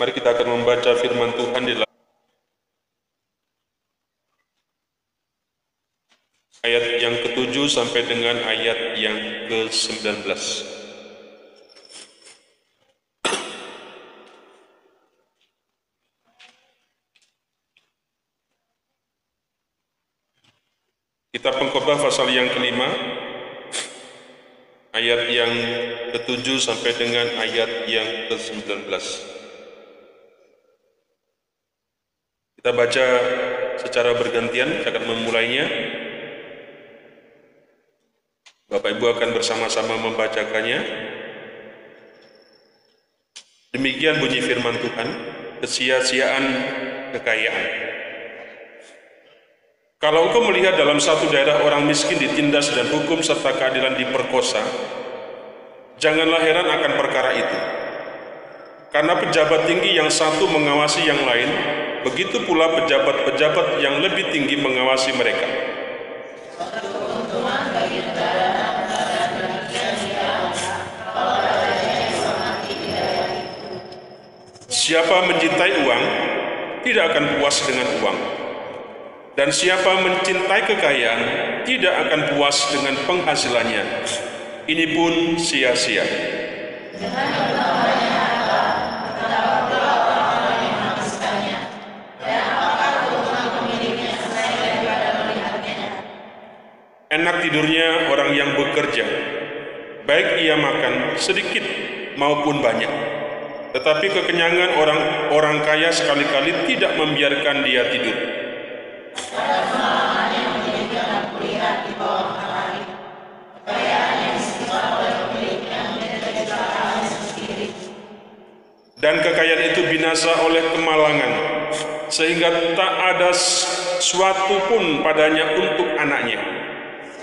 Mari kita akan membaca firman Tuhan di dalam ayat yang ke-7 sampai dengan ayat yang ke-19. Kitab Pengkhotbah pasal yang kelima, ayat yang ke-7 sampai dengan ayat yang ke-19. Kita baca secara bergantian, akan memulainya. Bapak Ibu akan bersama-sama membacakannya. Demikian bunyi firman Tuhan, kesia-siaan kekayaan. Kalau engkau melihat dalam satu daerah orang miskin ditindas dan hukum serta keadilan diperkosa, janganlah heran akan perkara itu. Karena pejabat tinggi yang satu mengawasi yang lain, begitu pula pejabat-pejabat yang lebih tinggi mengawasi mereka. Siapa mencintai uang, tidak akan puas dengan uang. Dan siapa mencintai kekayaan, tidak akan puas dengan penghasilannya. Ini pun sia-sia. Enak tidurnya orang yang bekerja, baik ia makan sedikit maupun banyak. Tetapi kekenyangan orang orang kaya sekali-kali tidak membiarkan dia tidur. Dan kekayaan itu binasa oleh kemalangan, sehingga tak ada suatu pun padanya untuk anaknya.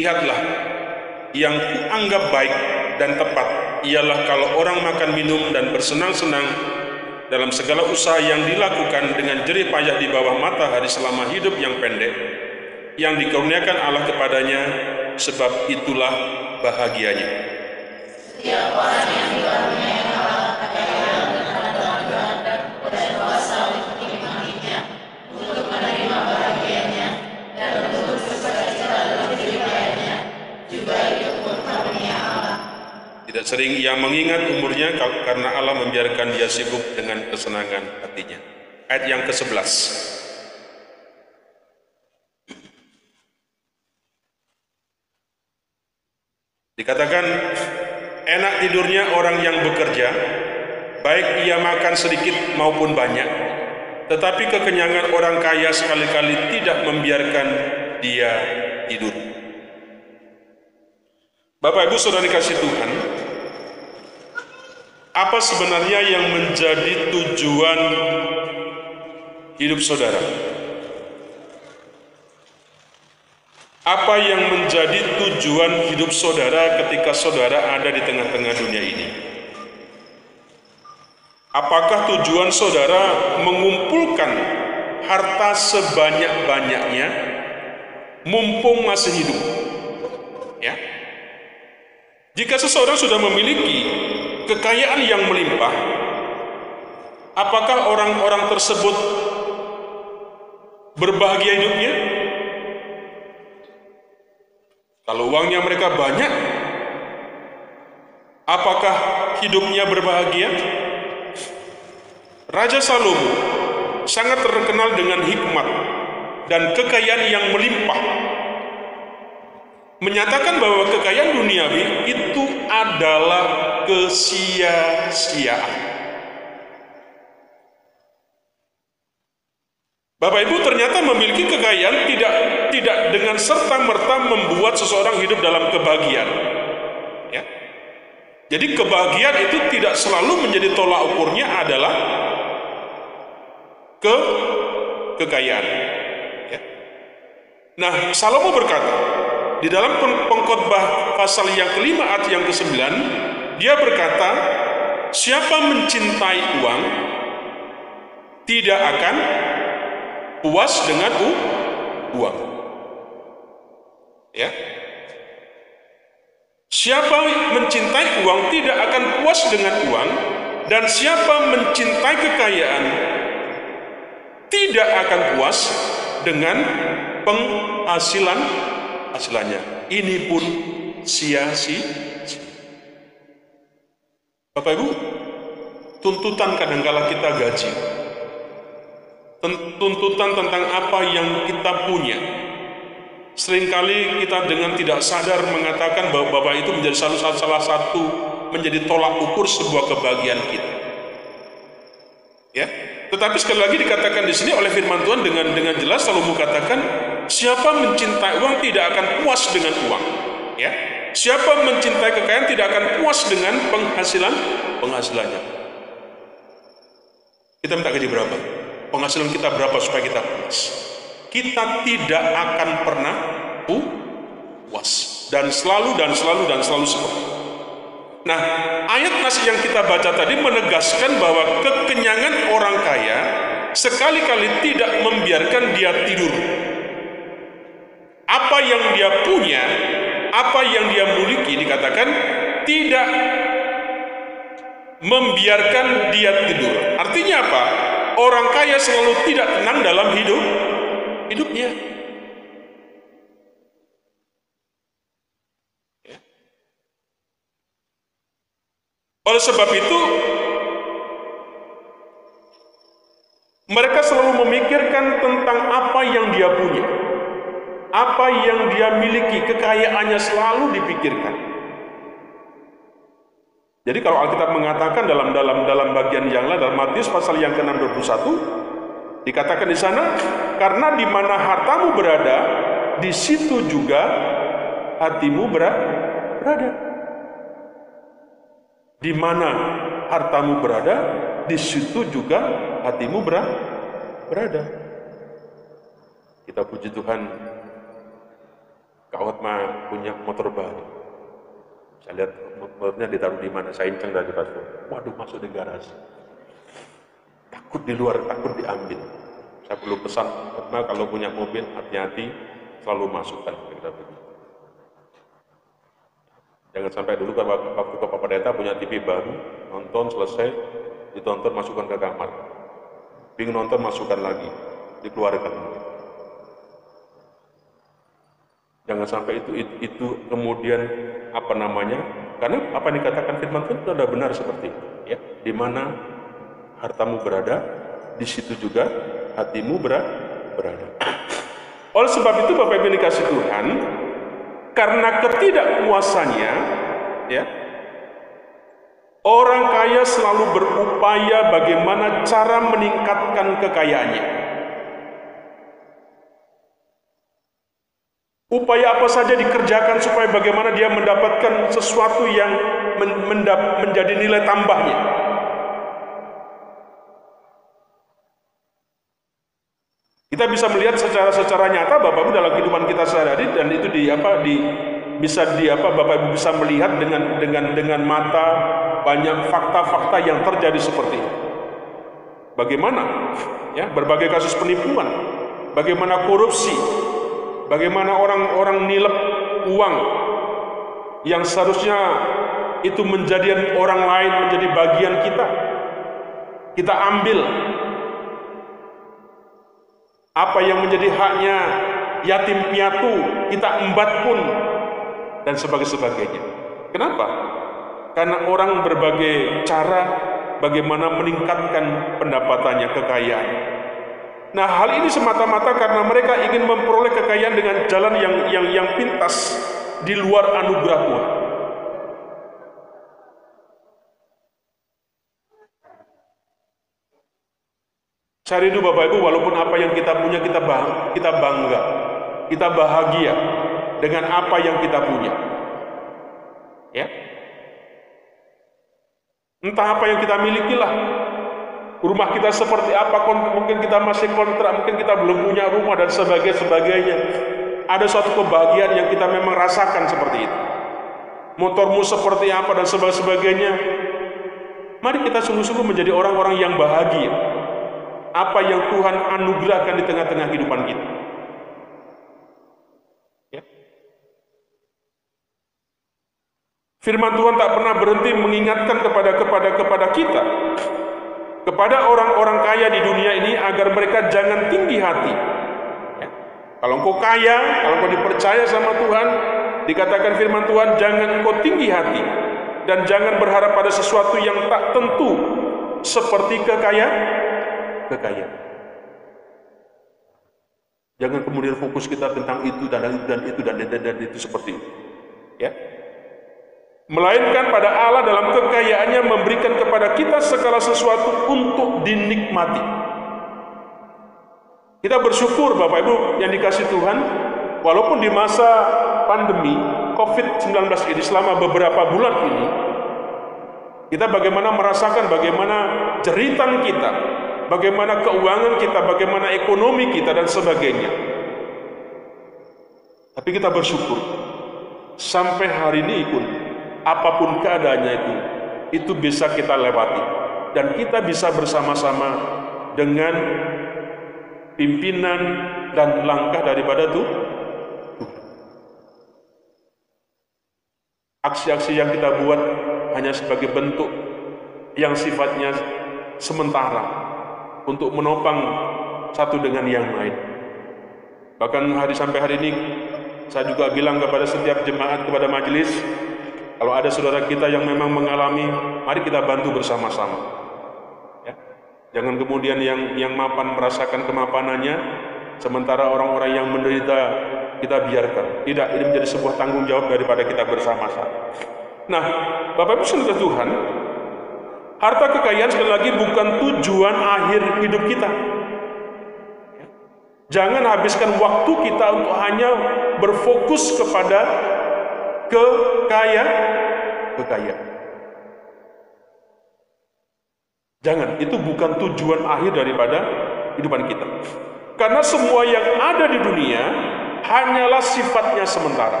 Lihatlah, yang kuanggap baik dan tepat ialah kalau orang makan minum dan bersenang-senang dalam segala usaha yang dilakukan dengan jerih payah di bawah matahari selama hidup yang pendek, yang dikurniakan Allah kepadanya, sebab itulah bahagianya. Setiap orang yang dikaruniai Allah kekayaan dan pengetahuan dan berkuasa untuk menikmatinya, untuk menerima bahagianya dan untuk bersukacita dalam kehidupannya, juga itu pun karunia Allah. Tidak sering ia mengingat umurnya karena Allah membiarkan dia sibuk dengan kesenangan hatinya. Ayat yang ke-11. Dikatakan enak tidurnya orang yang bekerja, baik ia makan sedikit maupun banyak, tetapi kekenyangan orang kaya sekali-kali tidak membiarkan dia tidur. Bapak Ibu Saudara dikasih Tuhan, apa sebenarnya yang menjadi tujuan hidup saudara? Apa yang menjadi tujuan hidup saudara ketika saudara ada di tengah-tengah dunia ini? Apakah tujuan saudara mengumpulkan harta sebanyak-banyaknya mumpung masih hidup? Ya. Jika seseorang sudah memiliki kekayaan yang melimpah, apakah orang-orang tersebut berbahagia hidupnya? Kalau uangnya mereka banyak, apakah hidupnya berbahagia? Raja Salomo sangat terkenal dengan hikmat dan kekayaan yang melimpah. Menyatakan bahwa kekayaan duniawi itu adalah kesia-siaan. Bapak Ibu ternyata memiliki kekayaan tidak tidak dengan serta merta membuat seseorang hidup dalam kebahagiaan. Ya. Jadi kebahagiaan itu tidak selalu menjadi tolak ukurnya adalah ke kekayaan. Ya. Nah, Salomo berkata di dalam pengkhotbah pasal yang kelima ayat yang ke-9 dia berkata, siapa mencintai uang tidak akan puas dengan uang. Ya. Siapa mencintai uang tidak akan puas dengan uang dan siapa mencintai kekayaan tidak akan puas dengan penghasilan hasilannya. Ini pun sia-sia. Bapak Ibu, tuntutan kadangkala kita gaji. Tuntutan tentang apa yang kita punya. Seringkali kita dengan tidak sadar mengatakan bahwa Bapak itu menjadi salah, salah satu menjadi tolak ukur sebuah kebahagiaan kita. Ya, tetapi sekali lagi dikatakan di sini oleh firman Tuhan dengan dengan jelas selalu mengatakan siapa mencintai uang tidak akan puas dengan uang. Ya, Siapa mencintai kekayaan tidak akan puas dengan penghasilan penghasilannya. Kita minta gaji berapa? Penghasilan kita berapa supaya kita puas? Kita tidak akan pernah puas dan selalu dan selalu dan selalu seperti itu. Nah, ayat nasi yang kita baca tadi menegaskan bahwa kekenyangan orang kaya sekali-kali tidak membiarkan dia tidur. Apa yang dia punya apa yang dia miliki dikatakan tidak membiarkan dia tidur. Artinya apa? Orang kaya selalu tidak tenang dalam hidup hidupnya. Ya. Oleh sebab itu, mereka selalu memikirkan tentang apa yang dia punya apa yang dia miliki, kekayaannya selalu dipikirkan. Jadi kalau Alkitab mengatakan dalam dalam dalam bagian yang lain dalam Matius pasal yang ke-6 dikatakan di sana karena di mana hartamu berada di situ juga hatimu berada. Di mana hartamu berada di situ juga hatimu berada. Kita puji Tuhan Kawat mah punya motor baru. Saya lihat motornya ditaruh di mana, saya inceng dari pastor. Waduh, masuk di garasi. Takut di luar, takut diambil. Saya perlu pesan, karena kalau punya mobil, hati-hati, selalu masukkan. Jangan sampai dulu kalau waktu Bapak Pendeta punya TV baru, nonton selesai, ditonton masukkan ke kamar. Bingung nonton masukkan lagi, dikeluarkan. Jangan sampai itu, itu, itu kemudian apa namanya? Karena apa yang dikatakan firman Tuhan itu adalah benar seperti itu. Ya, di mana hartamu berada, di situ juga hatimu berada. Oleh sebab itu Bapak Ibu dikasih Tuhan, karena ketidakpuasannya, ya, orang kaya selalu berupaya bagaimana cara meningkatkan kekayaannya. Upaya apa saja dikerjakan supaya bagaimana dia mendapatkan sesuatu yang menjadi nilai tambahnya. Kita bisa melihat secara secara nyata Bapak Ibu dalam kehidupan kita sehari-hari dan itu di apa di bisa di apa Bapak Ibu bisa melihat dengan dengan dengan mata banyak fakta-fakta yang terjadi seperti itu. Bagaimana ya berbagai kasus penipuan, bagaimana korupsi, Bagaimana orang-orang nilep uang yang seharusnya itu menjadi orang lain menjadi bagian kita. Kita ambil apa yang menjadi haknya yatim piatu, kita embat pun dan sebagainya. Kenapa? Karena orang berbagai cara bagaimana meningkatkan pendapatannya, kekayaan. Nah, hal ini semata-mata karena mereka ingin memperoleh kekayaan dengan jalan yang yang yang pintas di luar anugerah Tuhan. Cari itu Bapak Ibu, walaupun apa yang kita punya kita bang, kita bangga, kita bahagia dengan apa yang kita punya. Ya. Entah apa yang kita miliki lah. Rumah kita seperti apa, mungkin kita masih kontrak, mungkin kita belum punya rumah dan sebagainya. Ada suatu kebahagiaan yang kita memang rasakan seperti itu. Motormu seperti apa dan sebagainya. Mari kita sungguh-sungguh menjadi orang-orang yang bahagia. Apa yang Tuhan anugerahkan di tengah-tengah kehidupan kita. Firman Tuhan tak pernah berhenti mengingatkan kepada kepada kepada kita kepada orang-orang kaya di dunia ini agar mereka jangan tinggi hati. Ya. Kalau engkau kaya, kalau engkau dipercaya sama Tuhan, dikatakan firman Tuhan, jangan engkau tinggi hati dan jangan berharap pada sesuatu yang tak tentu seperti kekayaan, kekayaan. Jangan kemudian fokus kita tentang itu dan itu dan itu dan, dan, dan, dan itu seperti itu. Ya, melainkan pada Allah dalam kekayaannya memberikan kepada kita segala sesuatu untuk dinikmati. Kita bersyukur Bapak Ibu yang dikasih Tuhan, walaupun di masa pandemi COVID-19 ini selama beberapa bulan ini, kita bagaimana merasakan bagaimana jeritan kita, bagaimana keuangan kita, bagaimana ekonomi kita dan sebagainya. Tapi kita bersyukur sampai hari ini pun apa pun keadaannya itu, itu bisa kita lewati. Dan kita bisa bersama-sama dengan pimpinan dan langkah daripada itu. Aksi-aksi yang kita buat hanya sebagai bentuk yang sifatnya sementara untuk menopang satu dengan yang lain. Bahkan hari sampai hari ini saya juga bilang kepada setiap jemaat kepada majelis kalau ada saudara kita yang memang mengalami, mari kita bantu bersama-sama. Ya. Jangan kemudian yang yang mapan merasakan kemapanannya, sementara orang-orang yang menderita kita biarkan. Tidak, ini menjadi sebuah tanggung jawab daripada kita bersama-sama. Nah, Bapak Ibu saudara Tuhan, harta kekayaan sekali lagi bukan tujuan akhir hidup kita. Jangan habiskan waktu kita untuk hanya berfokus kepada kekayaan kekayaan. Jangan, itu bukan tujuan akhir daripada kehidupan kita. Karena semua yang ada di dunia hanyalah sifatnya sementara.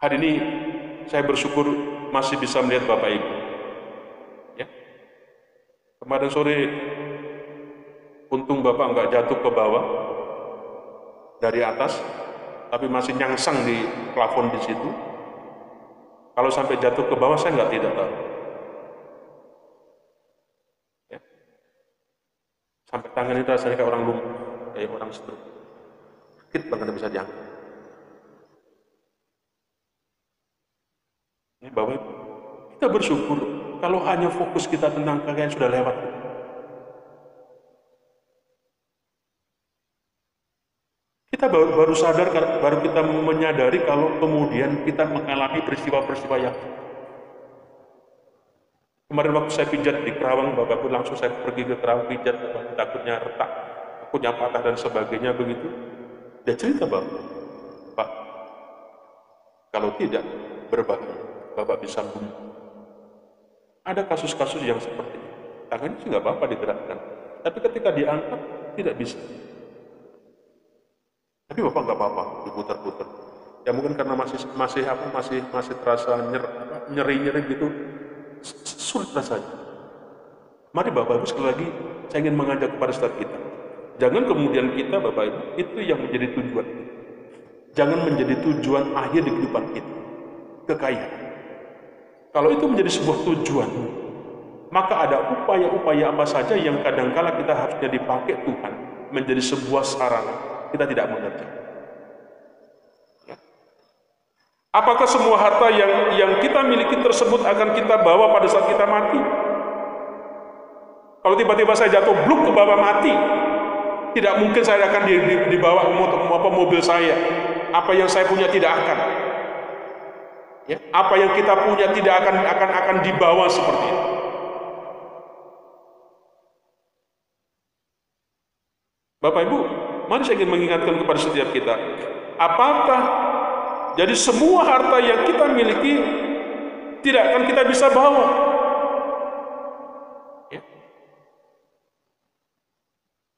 Hari ini saya bersyukur masih bisa melihat Bapak Ibu. Ya. Kemarin sore untung Bapak nggak jatuh ke bawah, dari atas, tapi masih nyangsang di plafon di situ. Kalau sampai jatuh ke bawah, saya nggak tidak tahu. Ya. Sampai tangan itu rasanya kayak orang lumpuh, kayak orang stroke. Sakit banget bisa diangkat. Ini Bapak kita bersyukur kalau hanya fokus kita tentang kalian sudah lewat. Kita baru, baru sadar, baru kita menyadari kalau kemudian kita mengalami peristiwa-peristiwa yang Kemarin waktu saya pijat di Kerawang, Bapakku langsung saya pergi ke Kerawang pijat, takutnya retak, takutnya patah dan sebagainya begitu. Dia cerita Bapak, Pak, kalau tidak berbahaya, Bapak bisa bunuh. Ada kasus-kasus yang seperti itu. Tangannya juga Bapak digerakkan. Tapi ketika diangkat, tidak bisa. Tapi bapak nggak apa-apa, diputar-putar. Ya mungkin karena masih masih apa masih masih terasa nyer, nyeri-nyeri gitu, sulit rasanya. Mari Bapak Ibu sekali lagi saya ingin mengajak kepada saudara kita. Jangan kemudian kita Bapak Ibu itu yang menjadi tujuan. Jangan menjadi tujuan akhir di kehidupan kita. Kekayaan. Kalau itu menjadi sebuah tujuan, maka ada upaya-upaya apa saja yang kadangkala kita harusnya dipakai Tuhan menjadi sebuah sarana kita tidak mengerti. Ya. Apakah semua harta yang yang kita miliki tersebut akan kita bawa pada saat kita mati? Kalau tiba-tiba saya jatuh bluk ke bawah mati, tidak mungkin saya akan dibawa apa mobil saya. Apa yang saya punya tidak akan. Ya, apa yang kita punya tidak akan akan akan dibawa seperti itu. Bapak Ibu, saya ingin mengingatkan kepada setiap kita. Apakah jadi semua harta yang kita miliki tidak akan kita bisa bawa? Ya.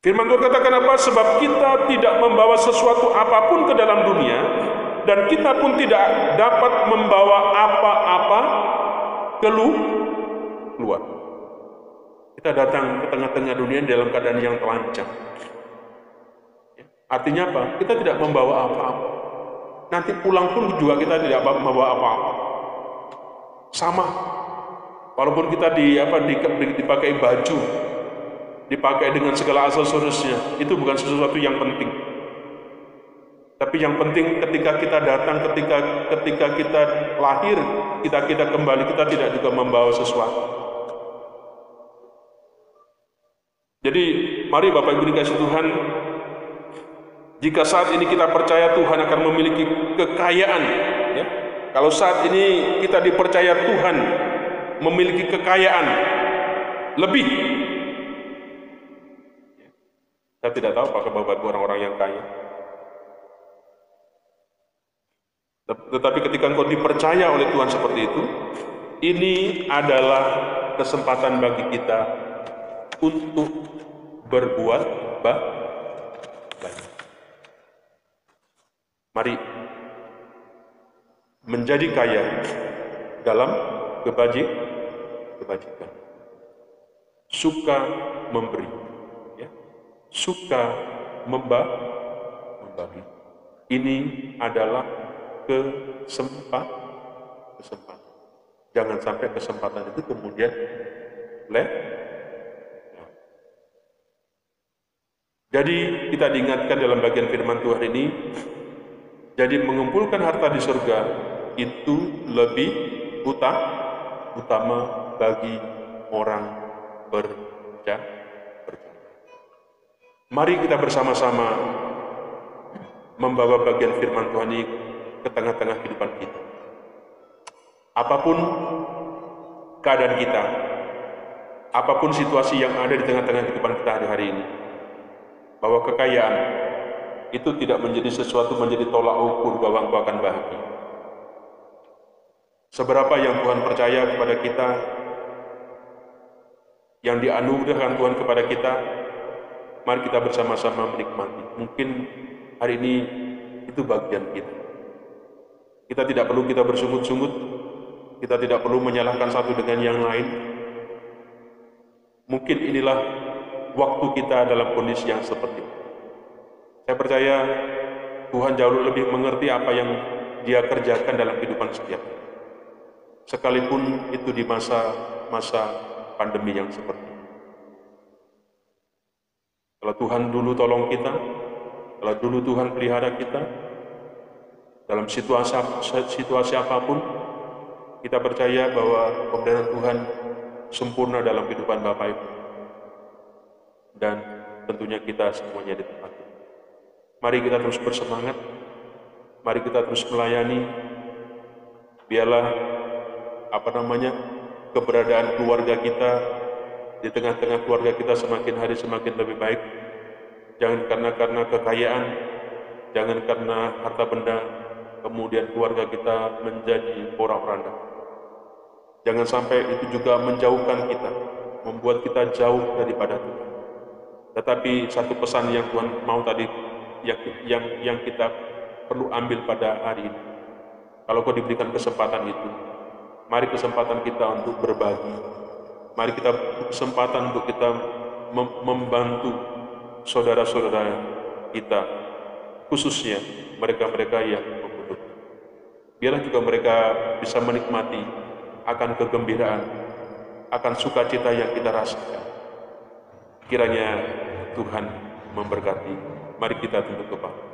Firman Tuhan katakan apa? Sebab kita tidak membawa sesuatu apa pun ke dalam dunia dan kita pun tidak dapat membawa apa-apa keluar. Kita datang ke tengah-tengah dunia dalam keadaan yang terancam. Ya. Artinya apa? Kita tidak membawa apa-apa. Nanti pulang pun juga kita tidak membawa apa-apa. Sama. Walaupun kita di apa di, dipakai baju, dipakai dengan segala aksesorisnya, itu bukan sesuatu yang penting. Tapi yang penting ketika kita datang, ketika ketika kita lahir, kita kita kembali, kita tidak juga membawa sesuatu. Jadi mari Bapak Ibu dikasih Tuhan, jika saat ini kita percaya Tuhan akan memiliki kekayaan, ya, kalau saat ini kita dipercaya Tuhan memiliki kekayaan lebih, saya tidak tahu apakah Bapak orang-orang yang kaya. Tetapi ketika engkau dipercaya oleh Tuhan seperti itu, ini adalah kesempatan bagi kita untuk berbuat baik. Mari menjadi kaya dalam kebajik, kebajikan. Suka memberi, ya. suka memba, membagi. Ini adalah kesempat, kesempatan. Jangan sampai kesempatan itu kemudian le. Jadi kita diingatkan dalam bagian firman Tuhan ini jadi mengumpulkan harta di surga itu lebih utama, utama bagi orang berja, Mari kita bersama-sama membawa bagian firman Tuhan ini ke tengah-tengah kehidupan kita. Apa pun keadaan kita, apa pun situasi yang ada di tengah-tengah kehidupan kita hari-hari ini, bahwa kekayaan itu tidak menjadi sesuatu menjadi tolak ukur bahwa engkau akan bahagia. Seberapa yang Tuhan percaya kepada kita, yang dianugerahkan Tuhan kepada kita, mari kita bersama-sama menikmati. Mungkin hari ini itu bagian kita. Kita tidak perlu kita bersungut-sungut, kita tidak perlu menyalahkan satu dengan yang lain. Mungkin inilah waktu kita dalam kondisi yang seperti itu. Saya percaya Tuhan jauh lebih mengerti apa yang dia kerjakan dalam kehidupan setiap. Sekalipun itu di masa-masa pandemi yang seperti ini. Kalau Tuhan dulu tolong kita, kalau dulu Tuhan pelihara kita, dalam situasi, situasi apa pun, kita percaya bahwa pemberian Tuhan sempurna dalam kehidupan Bapak Ibu. Dan tentunya kita semuanya di tempat Mari kita terus bersemangat. Mari kita terus melayani. Biarlah apa namanya keberadaan keluarga kita di tengah-tengah keluarga kita semakin hari semakin lebih baik. Jangan karena karena kekayaan, jangan karena harta benda, kemudian keluarga kita menjadi porak-poranda. Jangan sampai itu juga menjauhkan kita, membuat kita jauh daripada Tuhan. Tetapi satu pesan yang Tuhan mau tadi yang kita perlu ambil pada hari ini. Kalau kau diberikan kesempatan itu, mari kesempatan kita untuk berbagi. Mari kita kesempatan untuk kita membantu saudara-saudara kita, khususnya mereka-mereka yang membutuhkan. Biarlah juga mereka bisa menikmati akan kegembiraan, akan sukacita yang kita rasakan. Kiranya Tuhan memberkati Mari kita tunduk kepala.